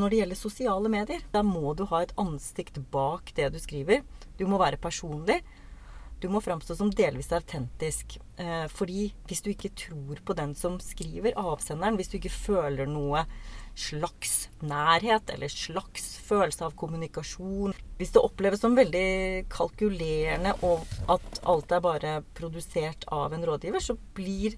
Når det gjelder sosiale medier, da må du ha et ansikt bak det du skriver. Du må være personlig. Du må framstå som delvis autentisk. Eh, fordi hvis du ikke tror på den som skriver, avsenderen, hvis du ikke føler noe slags nærhet eller slags følelse av kommunikasjon Hvis det oppleves som veldig kalkulerende og at alt er bare produsert av en rådgiver, så blir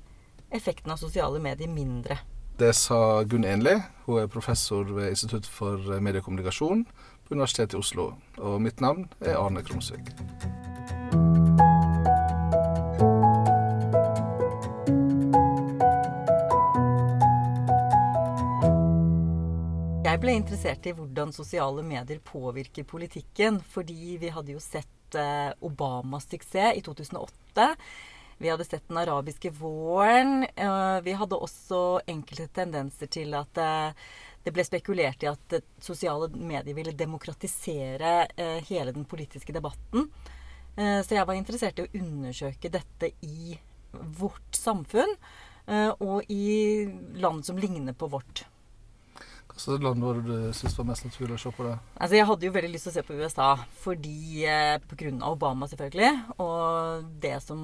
effekten av sosiale medier mindre. Det sa Gunn Enli. Hun er professor ved Institutt for mediekommunikasjon på Universitetet i Oslo. Og mitt navn er Arne Krumsvik. Jeg ble interessert i hvordan sosiale medier påvirker politikken. Fordi vi hadde jo sett eh, Obamas suksess i 2008. Vi hadde sett den arabiske våren. Eh, vi hadde også enkelte tendenser til at eh, det ble spekulert i at sosiale medier ville demokratisere hele den politiske debatten. Så jeg var interessert i å undersøke dette i vårt samfunn og i land som ligner på vårt. Hvilket land var det du syntes var mest naturlig å se på det? Altså, Jeg hadde jo veldig lyst til å se på USA fordi eh, pga. Obama, selvfølgelig. Og det som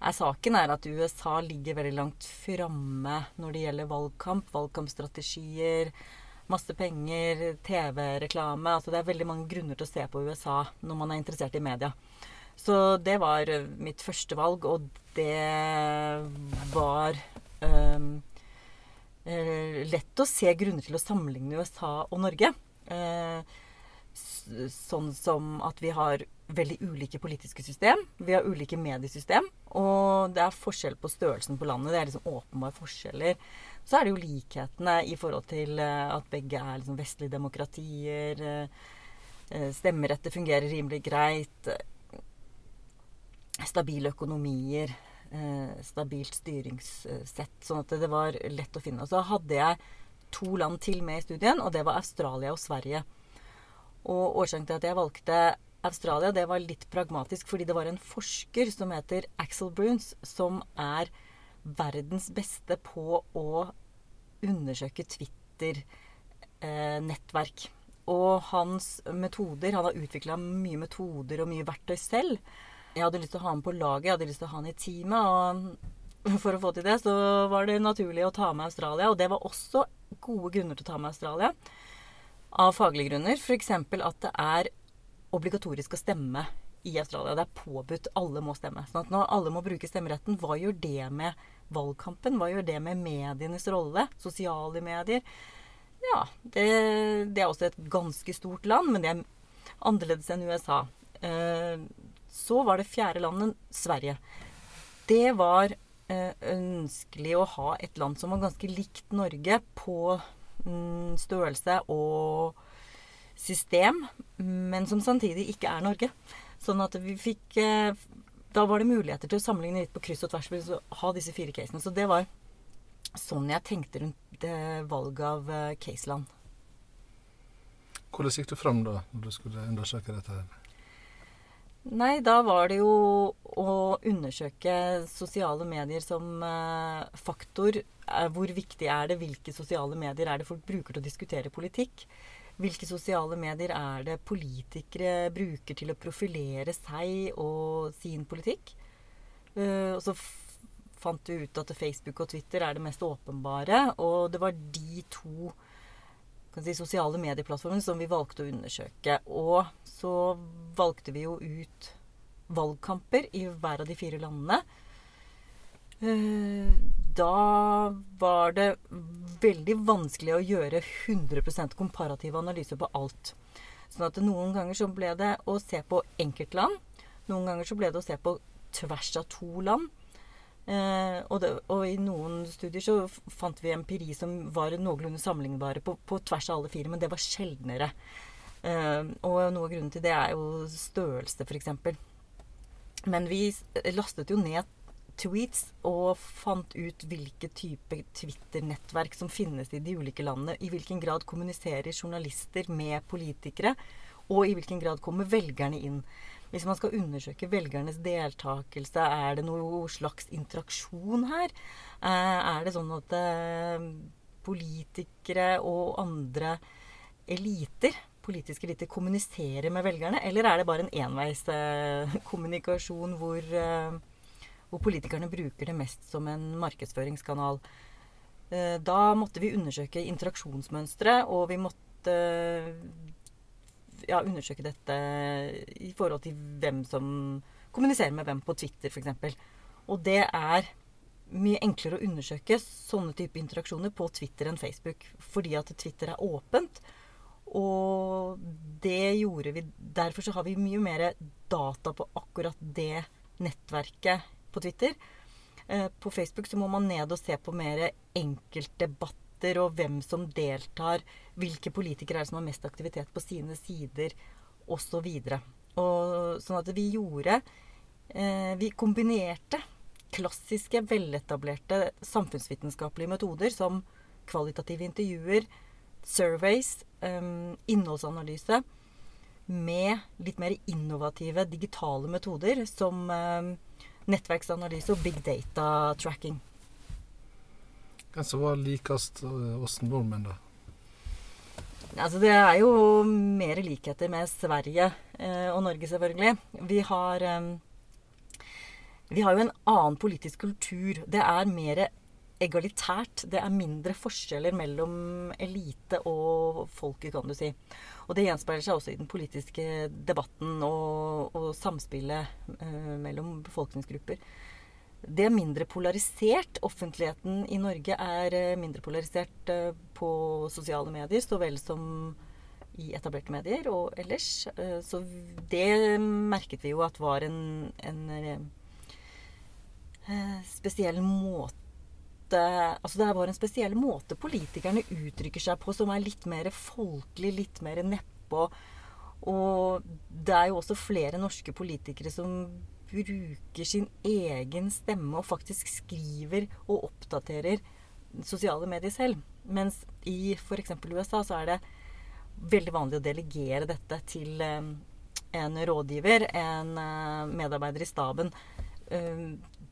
er saken, er at USA ligger veldig langt framme når det gjelder valgkamp, valgkampstrategier, masse penger, TV-reklame. Altså det er veldig mange grunner til å se på USA når man er interessert i media. Så det var mitt første valg, og det var um, eh, lett å se grunner til å sammenligne USA og Norge. Eh, sånn som at vi har veldig ulike politiske system. Vi har ulike mediesystem. Og det er forskjell på størrelsen på landet. Det er liksom åpenbare forskjeller. Så er det jo likhetene i forhold til eh, at begge er liksom vestlige demokratier. Eh, eh, stemmeretter fungerer rimelig greit. Stabile økonomier eh, stabilt styringssett. Sånn at det var lett å finne. Og så hadde jeg to land til med i studien, og det var Australia og Sverige. Og årsaken til at jeg valgte Australia, det var litt pragmatisk, fordi det var en forsker som heter Axel Bruns, som er verdens beste på å undersøke Twitter-nettverk. Eh, og hans metoder Han har utvikla mye metoder og mye verktøy selv. Jeg hadde lyst til å ha ham på laget, jeg hadde lyst til å ha ham i teamet. Og for å få til det, så var det naturlig å ta med Australia. Og det var også gode grunner til å ta med Australia. Av faglige grunner. F.eks. at det er obligatorisk å stemme i Australia. Det er påbudt. Alle må stemme. Sånn at når alle må bruke stemmeretten, hva gjør det med valgkampen? Hva gjør det med medienes rolle? Sosiale medier? Ja, det, det er også et ganske stort land, men det er annerledes enn USA. Eh, så var det fjerde landet Sverige. Det var eh, ønskelig å ha et land som var ganske likt Norge på mm, størrelse og system, men som samtidig ikke er Norge. Sånn at vi fikk eh, Da var det muligheter til å sammenligne litt på kryss og tvers for å ha disse fire casene. Så det var sånn jeg tenkte rundt eh, valget av caseland. Hvordan gikk du fram da, når du skulle undersøke dette? her? Nei, da var det jo å undersøke sosiale medier som eh, faktor. Eh, hvor viktig er det? Hvilke sosiale medier er det folk bruker til å diskutere politikk? Hvilke sosiale medier er det politikere bruker til å profilere seg og sin politikk? Uh, og så fant vi ut at Facebook og Twitter er det mest åpenbare. Og det var de to si, sosiale medieplattformene som vi valgte å undersøke. Og så valgte vi jo ut valgkamper i hver av de fire landene. Eh, da var det veldig vanskelig å gjøre 100% komparativ analyse på alt. Sånn at noen ganger så ble det å se på enkeltland. Noen ganger så ble det å se på tvers av to land. Eh, og, det, og, i noen studier så fant vi empiri som var noenlunde sammenlignbare på, på, tvers av alle fire, men det var sjeldnere. Eh, og noe av grunnen til det er jo størrelse, f.eks. Men vi lastet jo ned tweets og fant ut hvilke type Twitter-nettverk som finnes i de ulike landene. I hvilken grad kommuniserer journalister med politikere, og i hvilken grad kommer velgerne inn. Hvis man skal undersøke velgernes deltakelse, er det noe slags interaksjon her? Eh, er det sånn at eh, politikere og andre eliter, politiske eliter, kommuniserer med velgerne? Eller er det bare en enveiskommunikasjon hvor, eh, hvor politikerne bruker det mest som en markedsføringskanal? Da måtte vi undersøke interaksjonsmønstre, og vi måtte ja, undersøke dette i forhold til hvem som kommuniserer med hvem på Twitter, f.eks. Og det er mye enklere å undersøke sånne type interaksjoner på Twitter enn Facebook. Fordi at Twitter er åpent. Og det gjorde vi Derfor så har vi mye mer data på akkurat det nettverket på Twitter. Eh, på Facebook så må man ned og se på mer enkeltdebatter og hvem som deltar. Hvilke politikere er det som har mest aktivitet på sine sider, osv. Sånn at vi gjorde eh, Vi kombinerte klassiske, veletablerte samfunnsvitenskapelige metoder som kvalitative intervjuer, surveys, um, innholdsanalyse, med litt mer innovative digitale metoder som um, nettverksanalyse og big data tracking. Hvem som var likest oss nordmenn, da? Altså, det er jo mer likheter med Sverige eh, og Norge, selvfølgelig. Vi har eh, vi har jo en annen politisk kultur. Det er mer egalitært. Det er mindre forskjeller mellom elite og folket, kan du si. Og det gjenspeiler seg også i den politiske debatten og, og samspillet eh, mellom befolkningsgrupper. Det er mindre polarisert. Offentligheten i Norge er eh, mindre polarisert eh, på sosiale medier så vel som i etablerte medier og ellers. Eh, så det merket vi jo at var en, en spesiell måte Altså det var en spesiell måte politikerne uttrykker seg på som er litt mer folkelig, litt mer nedpå. Og det er jo også flere norske politikere som bruker sin egen stemme og faktisk skriver og oppdaterer sosiale medier selv. Mens i f.eks. USA så er det veldig vanlig å delegere dette til eh, en rådgiver, en eh, medarbeider i staben.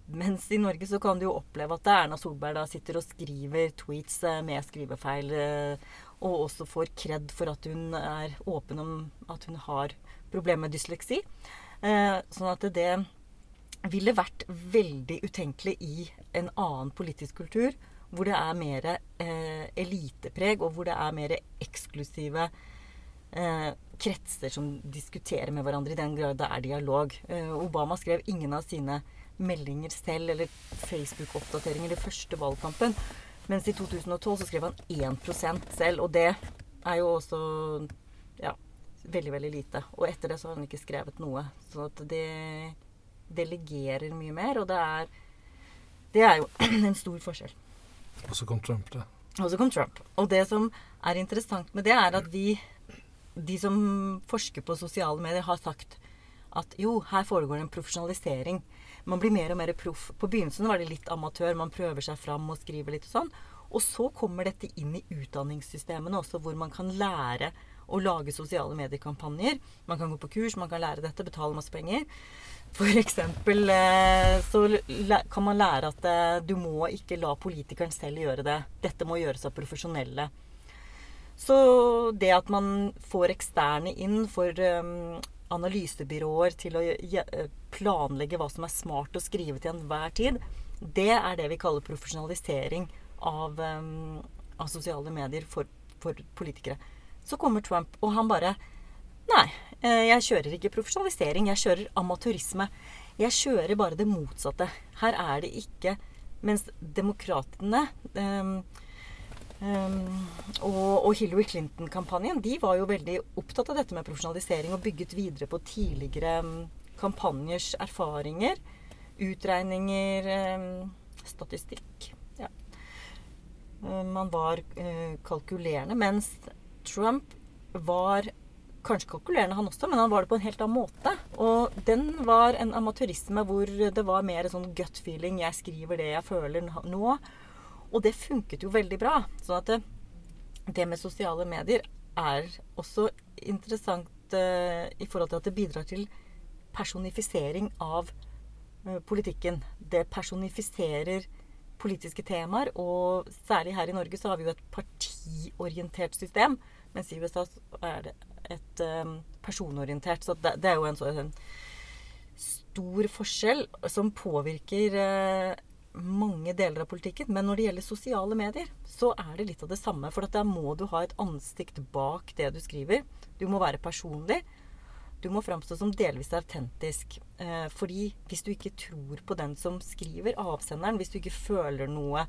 Mens i Norge så kan du jo oppleve at Erna Solberg da sitter og skriver tweets eh, med skrivefeil, eh, og også får kred for at hun er åpen om at hun har problemer med dysleksi. Eh, sånn at det ville vært veldig utenkelig i en annen politisk kultur, hvor det er mer eh, elitepreg, og hvor det er mer eksklusive eh, kretser som diskuterer med hverandre, i den grad det er dialog. Eh, Obama skrev ingen av sine meldinger selv eller Facebook-oppdateringer i første valgkampen. Mens i 2012 så skrev han 1% selv, og det er jo også ja, veldig, veldig lite. Og etter det så har han ikke skrevet noe. Så at det delegerer mye mer, og det er Det er jo en stor forskjell. Og så kom Trump, da. Og så kom Trump. Og det som er interessant med det, er at vi, de som forsker på sosiale medier, har sagt at jo, her foregår det en profesjonalisering man blir mer og mer proff. På begynnelsen var det litt amatør. Man prøver seg fram og skriver litt og sånn. Og så kommer dette inn i utdanningssystemene også, hvor man kan lære å lage sosiale mediekampanjer. Man kan gå på kurs, man kan lære dette, betale masse penger. For eksempel eh, så kan man lære at eh, du må ikke la politikeren selv gjøre det. Dette må gjøres av profesjonelle. Så det at man får eksterne inn for um, analysebyråer til å eh, planlegge hva som er smart å skrive til enhver tid, det er det vi kaller profesjonalisering av, av sosiale medier for, for, politikere. Så kommer Trump, og han bare Nei, eh, jeg kjører ikke profesjonalisering. Jeg kjører amatørisme. Jeg kjører bare det motsatte. Her er det ikke Mens demokratene um, Um, og, og, Hillary Clinton-kampanjen de var jo veldig opptatt av dette med profesjonalisering og bygget videre på tidligere um, kampanjers erfaringer, utregninger, um, statistikk. Ja. man var uh, kalkulerende, mens Trump var kanskje kalkulerende, han også, men han var det på en helt annen måte. Og den var en amatørisme hvor det var mer sånn gut feeling. Jeg skriver det jeg føler nå. Og det funket jo veldig bra. Så at det, det med sosiale medier er også interessant uh, i forhold til at det bidrar til personifisering av uh, politikken. Det personifiserer politiske temaer. Og særlig her i Norge så har vi jo et partiorientert system. USA så er et um, personorientert. Så det, er jo en sånn stor forskjell som påvirker uh, mange deler av politikken. Men når det gjelder sosiale medier, så er det litt av det samme. For der må du ha et ansikt bak det du skriver. Du må være personlig. Du må framstå som delvis autentisk. Eh, fordi hvis du ikke tror på den som skriver, avsenderen, hvis du ikke føler noe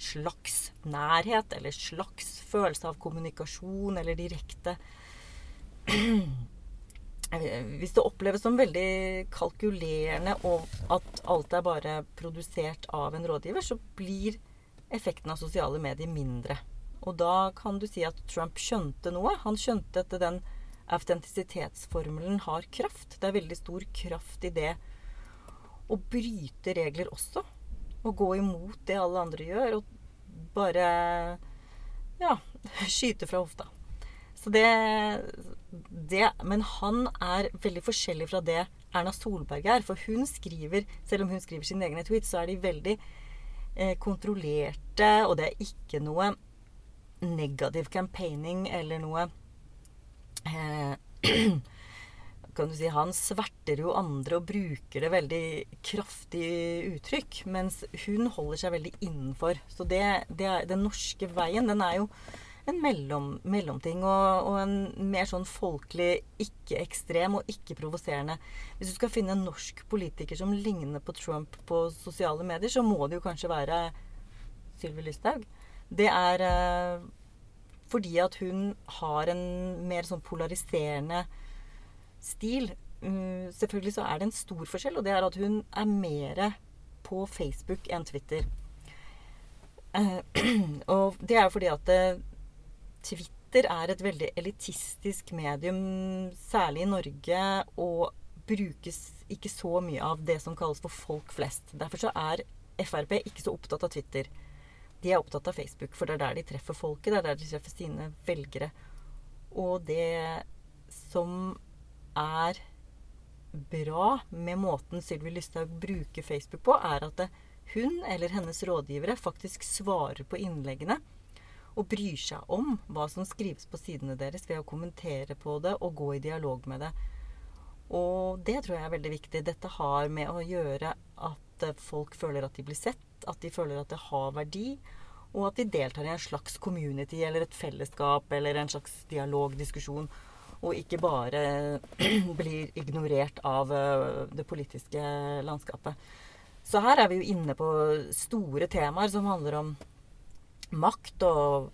slags nærhet eller slags følelse av kommunikasjon eller direkte Hvis det oppleves som veldig kalkulerende og at alt er bare produsert av en rådgiver, så blir effekten av sosiale medier mindre. Og da kan du si at Trump skjønte noe. Han skjønte at den autentisitetsformelen har kraft. Det er veldig stor kraft i det å bryte regler også. Å gå imot det alle andre gjør, og bare ja, skyte fra hofta. Så det, det, Men han er veldig forskjellig fra det Erna Solberg er. For hun skriver, selv om hun skriver sine egne tweets, så er de veldig eh, kontrollerte, og det er ikke noe negativ campaigning eller noe eh, kan du si, Han sverter jo andre og bruker det veldig kraftig uttrykk. Mens hun holder seg veldig innenfor. Så det, det er, den norske veien, den er jo en mellom, mellomting. Og, og, en mer sånn folkelig, ikke ekstrem og ikke provoserende. Hvis du skal finne en norsk politiker som ligner på Trump på sosiale medier, så må det jo kanskje være Sylvi Listhaug. Det er eh, fordi at hun har en mer sånn polariserende stil. Mm, selvfølgelig så er det en stor forskjell, og det er at hun er mer på Facebook enn Twitter. Uh, og det er jo fordi at uh, Twitter er et veldig elitistisk medium, særlig i Norge, og brukes ikke så mye av det som kalles for folk flest. Derfor så er Frp ikke så opptatt av Twitter de er opptatt av Facebook, for det er der de treffer folket. Det er der de treffer sine velgere. Og det som er bra med måten Sylvi Lysthaug bruker Facebook på, er at hun eller hennes rådgivere faktisk svarer på innleggene og bryr seg om hva som skrives på sidene deres, ved å kommentere på det og gå i dialog med det. Og det tror jeg er veldig viktig. Dette har med å gjøre at folk føler at de blir sett, at de føler at det har verdi, og at de deltar i en slags community eller et fellesskap eller en slags dialogdiskusjon. Og ikke bare blir ignorert av eh, det politiske landskapet. Så her er vi jo inne på store temaer som handler om makt og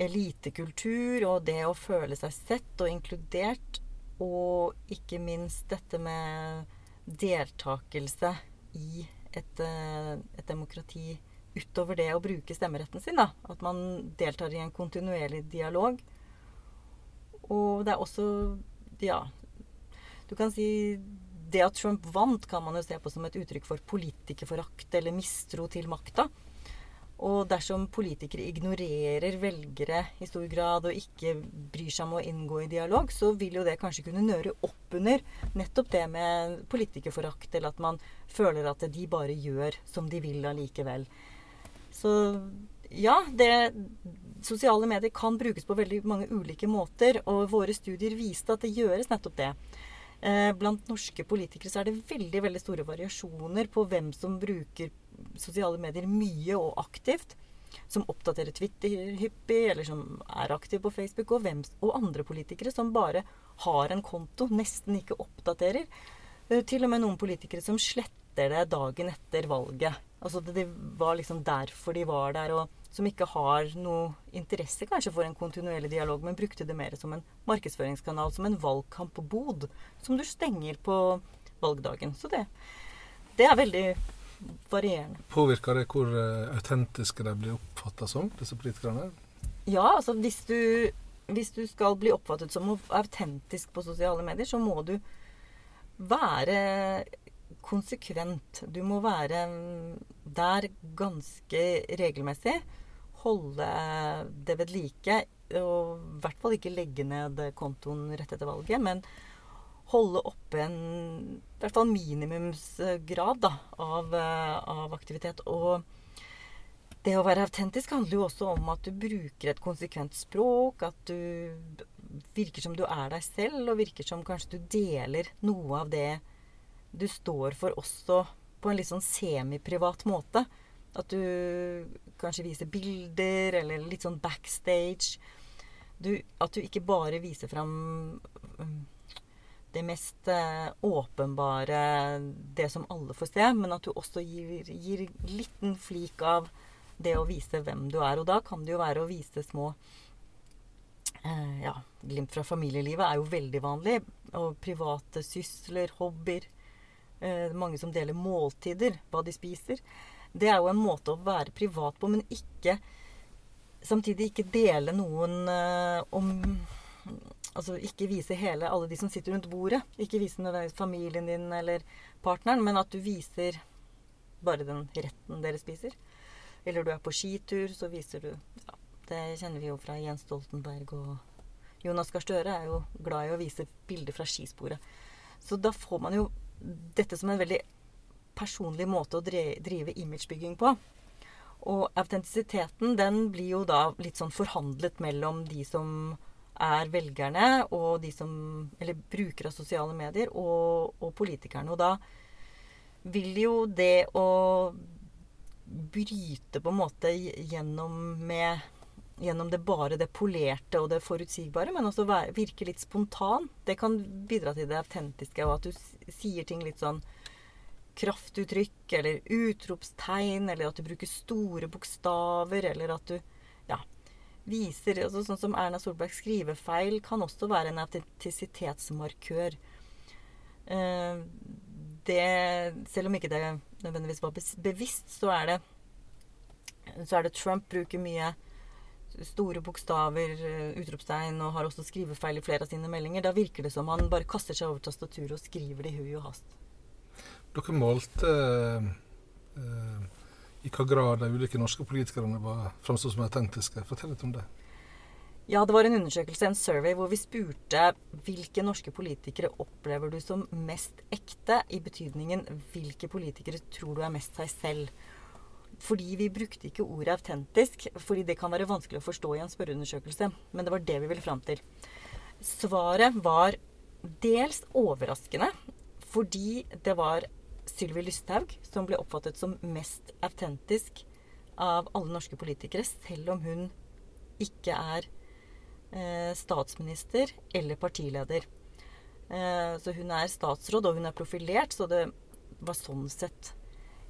elitekultur og det å føle seg sett og inkludert. Og ikke minst dette med deltakelse i et, eh, et demokrati utover det å bruke stemmeretten sin. da, At man deltar i en kontinuerlig dialog. Og det er også Ja. Du kan si Det at Trump vant, kan man jo se på som et uttrykk for politikerforakt eller mistro til makta. Og dersom politikere ignorerer velgere i stor grad og ikke bryr seg om å inngå i dialog, så vil jo det kanskje kunne nøre opp under nettopp det med politikerforakt, eller at man føler at de bare gjør som de vil allikevel. Så ja, det, sosiale medier kan brukes på veldig mange ulike måter, og våre studier viste at det gjøres nettopp det. Eh, blant norske politikere så er det veldig veldig store variasjoner på hvem som bruker sosiale medier mye og aktivt. Som oppdaterer Twitter hyppig, eller som er aktiv på Facebook. Og, hvem, og andre politikere som bare har en konto, nesten ikke oppdaterer. Eh, til og med noen politikere som sletter det dagen etter valget. Altså det, var liksom derfor de var der, og som ikke har noe interesse kanskje for en kontinuerlig dialog, men brukte det mer som en markedsføringskanal, som en valgkampbod, som du stenger på valgdagen. Så det, det er veldig varierende. Påvirker det hvor uh, autentiske de blir oppfatta som, disse politikerne? Ja, altså hvis du, hvis du skal bli oppfattet som autentisk på sosiale medier, så må du være konsekvent. Du må være der ganske regelmessig. Holde det ved like. Og i hvert fall ikke legge ned kontoen rett etter valget. Men holde oppe en i hvert fall minimumsgrad da, av, eh, av aktivitet. Og det å være autentisk handler jo også om at du bruker et konsekvent språk. At du virker som du er deg selv, og virker som kanskje du deler noe av det du står for også på en litt sånn semiprivat måte. At du kanskje viser bilder, eller litt sånn backstage. Du, at du ikke bare viser fram um, det mest eh, åpenbare, det som alle får se, men at du også gir, gir liten flik av det å vise hvem du er. Og da kan det jo være å vise små eh, Ja, glimt fra familielivet er jo veldig vanlig. Og private sysler, hobbyer. Eh, mange som deler måltider, hva de spiser. Det er jo en måte å være privat på, men ikke Samtidig ikke dele noen eh, om Altså ikke vise hele alle de som sitter rundt bordet. Ikke vise nødvendigvis familien din eller partneren, men at du viser bare den retten dere spiser. Eller du er på skitur, så viser du ja, Det kjenner vi jo fra Jens Stoltenberg og Jonas Gahr Støre er jo glad i å vise bilder fra skisporet. Så da får man jo dette som en veldig personlig måte å drive imagebygging på. Og autentisiteten den blir jo da litt sånn forhandlet mellom de som er velgerne og de som Eller brukere av sosiale medier og, og politikerne. Og da vil jo det å bryte på en måte gjennom med Gjennom det bare det polerte og det forutsigbare, men også virke litt spontan. Det kan bidra til det autentiske, og at du sier ting litt sånn kraftuttrykk eller utropstegn, eller at du bruker store bokstaver, eller at du viser altså Sånn som Erna Solbergs skrivefeil kan også være en autentisitetsmarkør. Eh, det, selv om ikke det nødvendigvis var bevisst, så er det, så er det Trump bruker mye store bokstaver, eh, utropstegn, og har også skrivefeil i flere av sine meldinger. Da virker det som han bare kaster seg over tastaturet og skriver det i hui og hast. Dere målte eh, øh i hva grad de ulike norske politikerne var framstod som autentiske. Fortell litt om det. Ja, det var en undersøkelse, en survey, hvor vi spurte hvilke norske politikere opplever du som mest ekte, i betydningen hvilke politikere tror du er mest seg selv. Fordi vi brukte ikke ordet autentisk, fordi det kan være vanskelig å forstå i en spørreundersøkelse. Men det var det vi ville fram til. Svaret var dels overraskende, fordi det var Sylvi Lysthaug, som ble oppfattet som mest autentisk av alle norske politikere, selv om hun ikke er eh, statsminister eller partileder. Eh, så hun er statsråd, og hun er profilert, så det var sånn sett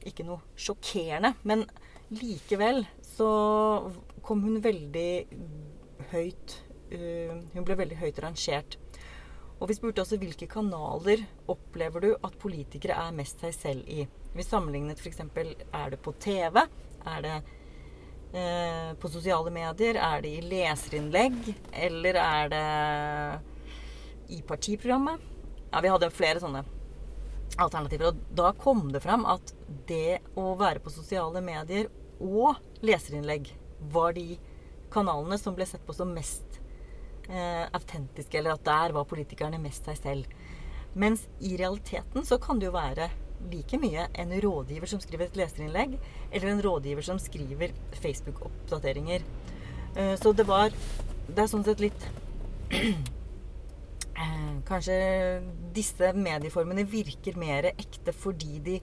ikke noe sjokkerende. Men likevel så kom hun veldig høyt uh, Hun ble veldig høyt rangert. Og vi spurte også hvilke kanaler opplever du at politikere er mest seg selv i. Vi sammenlignet f.eks. er det på TV, er det eh, på sosiale medier, er det i leserinnlegg, eller er det i partiprogrammet? Ja, vi hadde flere sånne alternativer. Og da kom det fram at det å være på sosiale medier og leserinnlegg var de kanalene som ble sett på som mest eh, autentiske, eller at der var politikerne mest seg selv. Mens i realiteten så kan det jo være like mye en rådgiver som skriver et leserinnlegg, eller en rådgiver som skriver Facebook-oppdateringer. Eh, så det var Det er sånn sett litt eh, Kanskje disse medieformene virker mer ekte fordi de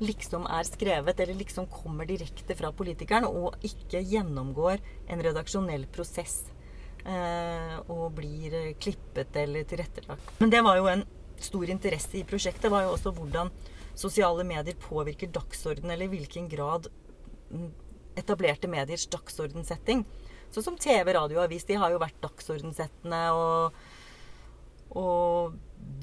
liksom er skrevet, eller liksom kommer direkte fra politikeren, og ikke gjennomgår en redaksjonell prosess. Eh, og blir klippet eller tilrettelagt. Men det var jo en stor interesse i prosjektet, var jo også hvordan sosiale medier påvirker dagsorden, eller i hvilken grad etablerte mediers dagsordensetting. Sånn som TV, radio og avis, de har jo vært dagsordensettende og, og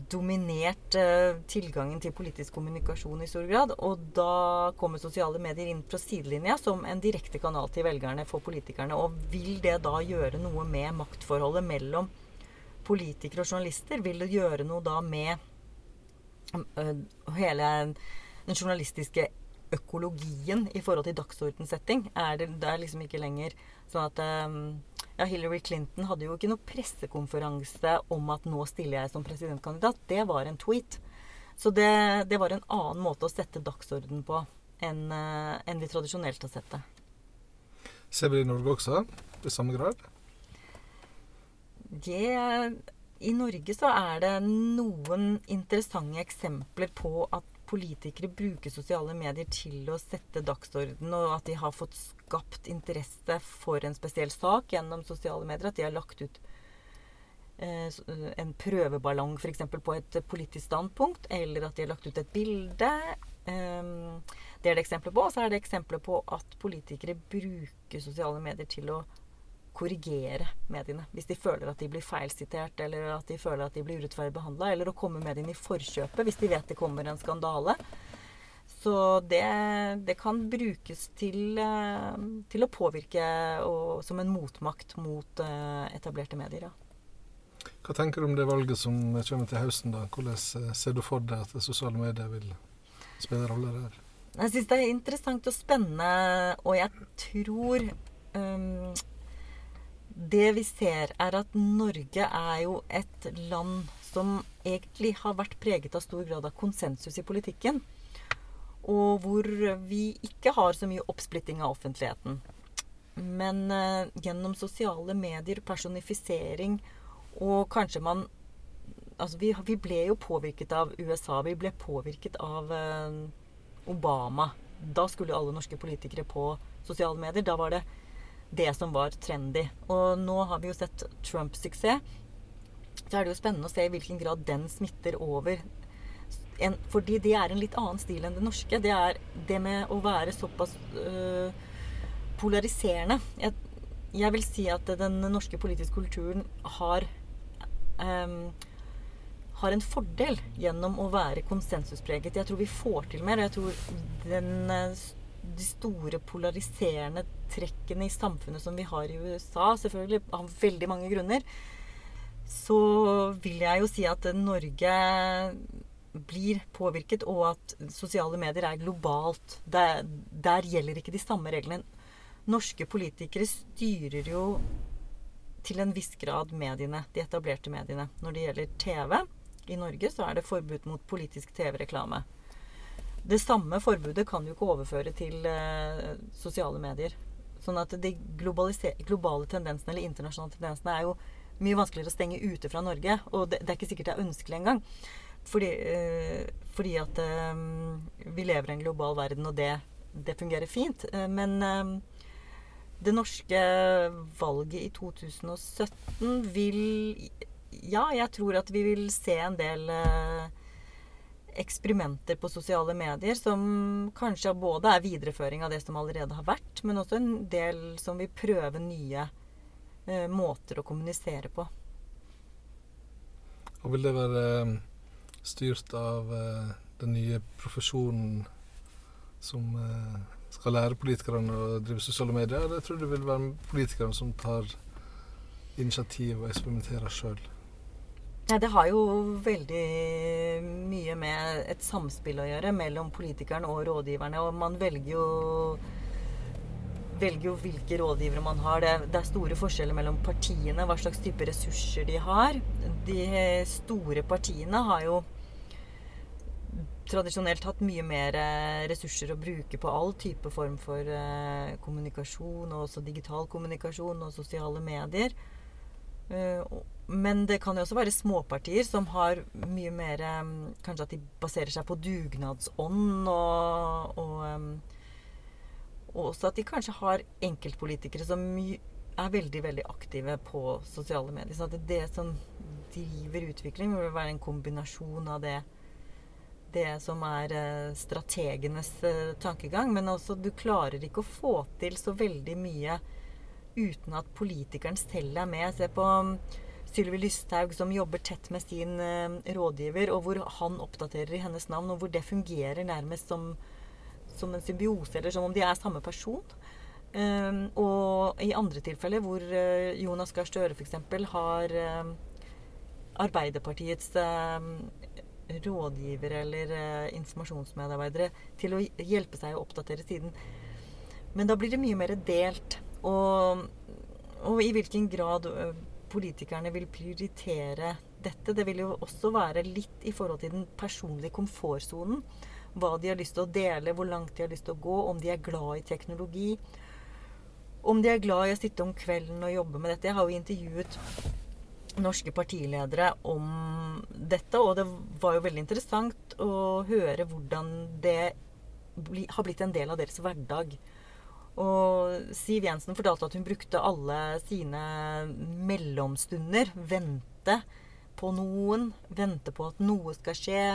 dominert eh, tilgangen til politisk kommunikasjon i stor grad. Og da kommer sosiale medier inn fra sidelinja som en direkte kanal til velgerne for politikerne. Og vil det da gjøre noe med maktforholdet mellom politikere og journalister? Vil det gjøre noe da med uh, hele den journalistiske økologien i forhold til dagsordensetting? Er det, det er liksom ikke lenger sånn at um, ja, Hillary Clinton hadde jo ikke noe pressekonferanse om at 'nå stiller jeg som presidentkandidat'. Det var en tweet. Så det, det var en annen måte å sette dagsorden på enn en vi tradisjonelt har sett det. Ser vi det i Norge også, i samme grad? Det, I Norge så er det noen interessante eksempler på at politikere bruker sosiale medier til å sette dagsorden, og at de har fått skapt interesse for en spesiell sak gjennom sosiale medier. At de har lagt ut eh, en prøveballong f.eks. på et politisk standpunkt, eller at de har lagt ut et bilde. Eh, det er det eksempler på. Og så er det eksempler på at politikere bruker sosiale medier til å korrigere mediene. Hvis de føler at de blir feilsitert, eller at de føler at de blir urettferdig behandla, eller å komme mediene i forkjøpet hvis de vet det kommer en skandale. Så det, det kan brukes til, eh, til, å påvirke og, som en motmakt mot uh, etablerte medier. Ja. Hva tenker du om det valget som kommer til høsten? da? Hvordan eh, ser du for deg at sosiale medier vil spille rolle der? Jeg syns det er interessant og spennende, og jeg tror um, det vi ser, er at Norge er jo et land som egentlig har vært preget av stor grad av konsensus i politikken. Og hvor vi ikke har så mye oppsplitting av offentligheten. Men eh, gjennom sosiale medier, personifisering og kanskje man Altså, vi, vi, ble jo påvirket av USA. Vi ble påvirket av eh, Obama. Da skulle alle norske politikere på sosiale medier. Da var det det som var trendy. Og nå har vi jo sett Trump-suksess. Så er det jo spennende å se i hvilken grad den smitter over. En, fordi det er en litt annen stil enn det norske. Det er det med å være såpass øh, polariserende. Jeg, jeg, vil si at den norske politiske kulturen har øh, har en fordel gjennom å være konsensuspreget. Jeg tror vi får til mer. Jeg tror den øh, de store polariserende trekkene i samfunnet som vi har i USA, selvfølgelig av veldig mange grunner, så vil jeg jo si at Norge blir påvirket, og at sosiale medier er globalt. Der, der gjelder ikke de samme reglene. Norske politikere styrer jo til en viss grad mediene, de etablerte mediene. Når det gjelder TV i Norge, så er det forbud mot politisk TV-reklame. Det samme forbudet kan jo ikke overføre til eh, sosiale medier. Sånn at de globale tendensene eller internasjonale tendensene er jo mye vanskeligere å stenge ute fra Norge. Og det, det er ikke sikkert det er ønskelig engang. Fordi, øh, fordi at øh, vi lever i en global verden, og det, det fungerer fint. Eh, men øh, det norske valget i 2017 vil Ja, jeg tror at vi vil se en del eh, eksperimenter på sosiale medier som kanskje både er videreføring av det som allerede har vært, men også en del som vil prøve nye eh, måter å kommunisere på. Og vil det være eh, styrt av eh, den nye profesjonen som eh, skal lære politikerne å drive sosiale medier, eller tror du det vil være politikerne som tar initiativ og eksperimenterer sjøl? Ja, det har jo veldig mye med et samspill å gjøre mellom politikeren og rådgiverne. Og man velger jo, velger jo hvilke rådgivere man har. Det, det, er store forskjeller mellom partiene, hva slags type ressurser de har. De store partiene har jo tradisjonelt hatt mye mer ressurser å bruke på all type form for eh, kommunikasjon, og også digital kommunikasjon og sosiale medier. Uh, men det kan jo også være småpartier som har mye mer um, Kanskje at de baserer seg på dugnadsånd, og, og, um, og også at de kanskje har enkeltpolitikere som er veldig veldig aktive på sosiale medier. Så at det som driver utvikling, vil være en kombinasjon av det det som er uh, strategenes uh, tankegang. Men også du klarer ikke å få til så veldig mye uten at politikeren selv er med. Se på um, Sylvi Lysthaug som jobber tett med sin uh, rådgiver, og hvor han oppdaterer i hennes navn, og hvor det fungerer nærmest som, som en symbiose, eller som om de er samme person. Um, og i andre tilfeller hvor uh, Jonas Gahr Støre f.eks. har uh, Arbeiderpartiets rådgivere eller informasjonsmedarbeidere til å hjelpe seg å oppdatere siden. Men da blir det mye mer delt. Og og i hvilken grad politikerne vil prioritere dette. Det vil jo også være litt i forhold til den personlige komfortsonen. Hva de har lyst til å dele, hvor langt de har lyst til å gå, om de er glad i teknologi. Om de er glad i å sitte om kvelden og jobbe med dette. Jeg har jo intervjuet norske partiledere om dette, og det var jo veldig interessant å høre hvordan det har blitt en del av deres hverdag. Og Siv Jensen fortalte at hun brukte alle sine mellomstunder. Vente på noen. Vente på at noe skal skje.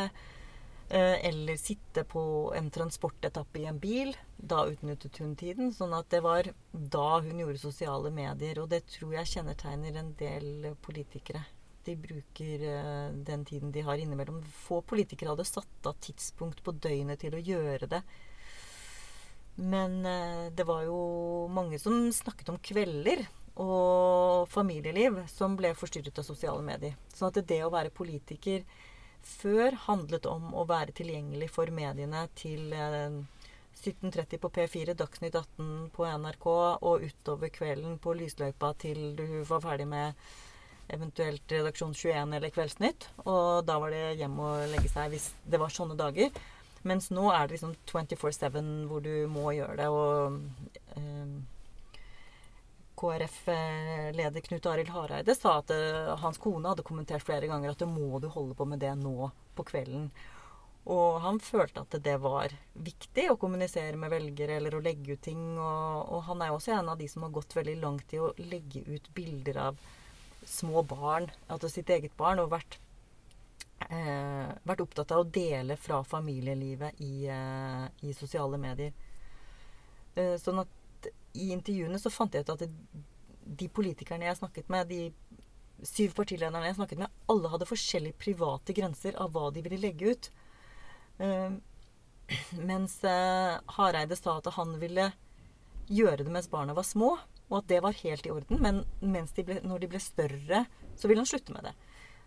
Eh, eller sitte på en transportetappe i en bil. Da utnyttet hun tiden. Sånn at det var da hun gjorde sosiale medier. Og det tror jeg kjennetegner en del politikere. De bruker eh, den tiden de har innimellom. Få politikere hadde satt av tidspunkt på døgnet til å gjøre det. Men eh, det var jo mange som snakket om kvelder og familieliv som ble forstyrret av sosiale medier. Sånn at det å være politiker før handlet om å være tilgjengelig for mediene til eh, 17.30 på P4, Dagsnytt 18 på NRK og utover kvelden på lysløypa til du var ferdig med eventuelt Redaksjon 21 eller Kveldsnytt. Og da var det hjem og legge seg hvis det var sånne dager. Mens nå er det liksom 24-7 hvor du må gjøre det. Og eh, KrF-leder Knut Arild Hareide sa at eh, hans kone hadde kommentert flere ganger at det må du holde på med det nå på kvelden. Og han følte at det var viktig å kommunisere med velgere eller å legge ut ting. Og, og han er jo også en av de som har gått veldig langt i å legge ut bilder av små barn, altså sitt eget barn, og vært, eh, vært opptatt av å dele fra familielivet i, eh, i sosiale medier. Eh, sånn at i intervjuene så fant jeg ut at det, de politikerne jeg snakket med, de syv partilederne jeg snakket med, alle hadde forskjellige private grenser av hva de ville legge ut. Uh, mens uh, Hareide sa at han ville gjøre det mens barna var små, og at det var helt i orden. Men de ble, når de ble større, så ville han slutte med det.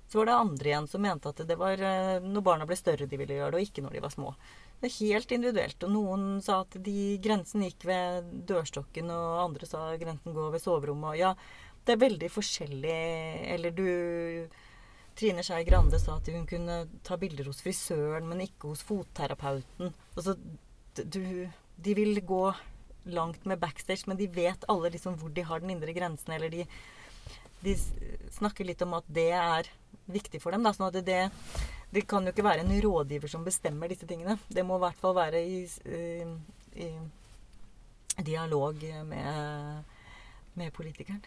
Så var det andre igjen som mente at det var uh, når barna ble større de ville gjøre det, og ikke når de var små. Det er helt individuelt. Og noen sa at de, grensen gikk ved dørstokken, og andre sa grensen går ved soverommet. Og ja, det er veldig forskjellig. Eller du Trine Skei Grande sa at hun kunne ta bilder hos frisøren, men ikke hos fotterapeuten. Altså, du, de vil gå langt med backstage, men de vet alle liksom hvor de har den indre grensen. Eller de, de snakker litt om at det er viktig for dem. Da, sånn at det, det kan jo ikke være en rådgiver som bestemmer disse tingene. Det må i hvert fall være i, i, i dialog med, med politikeren.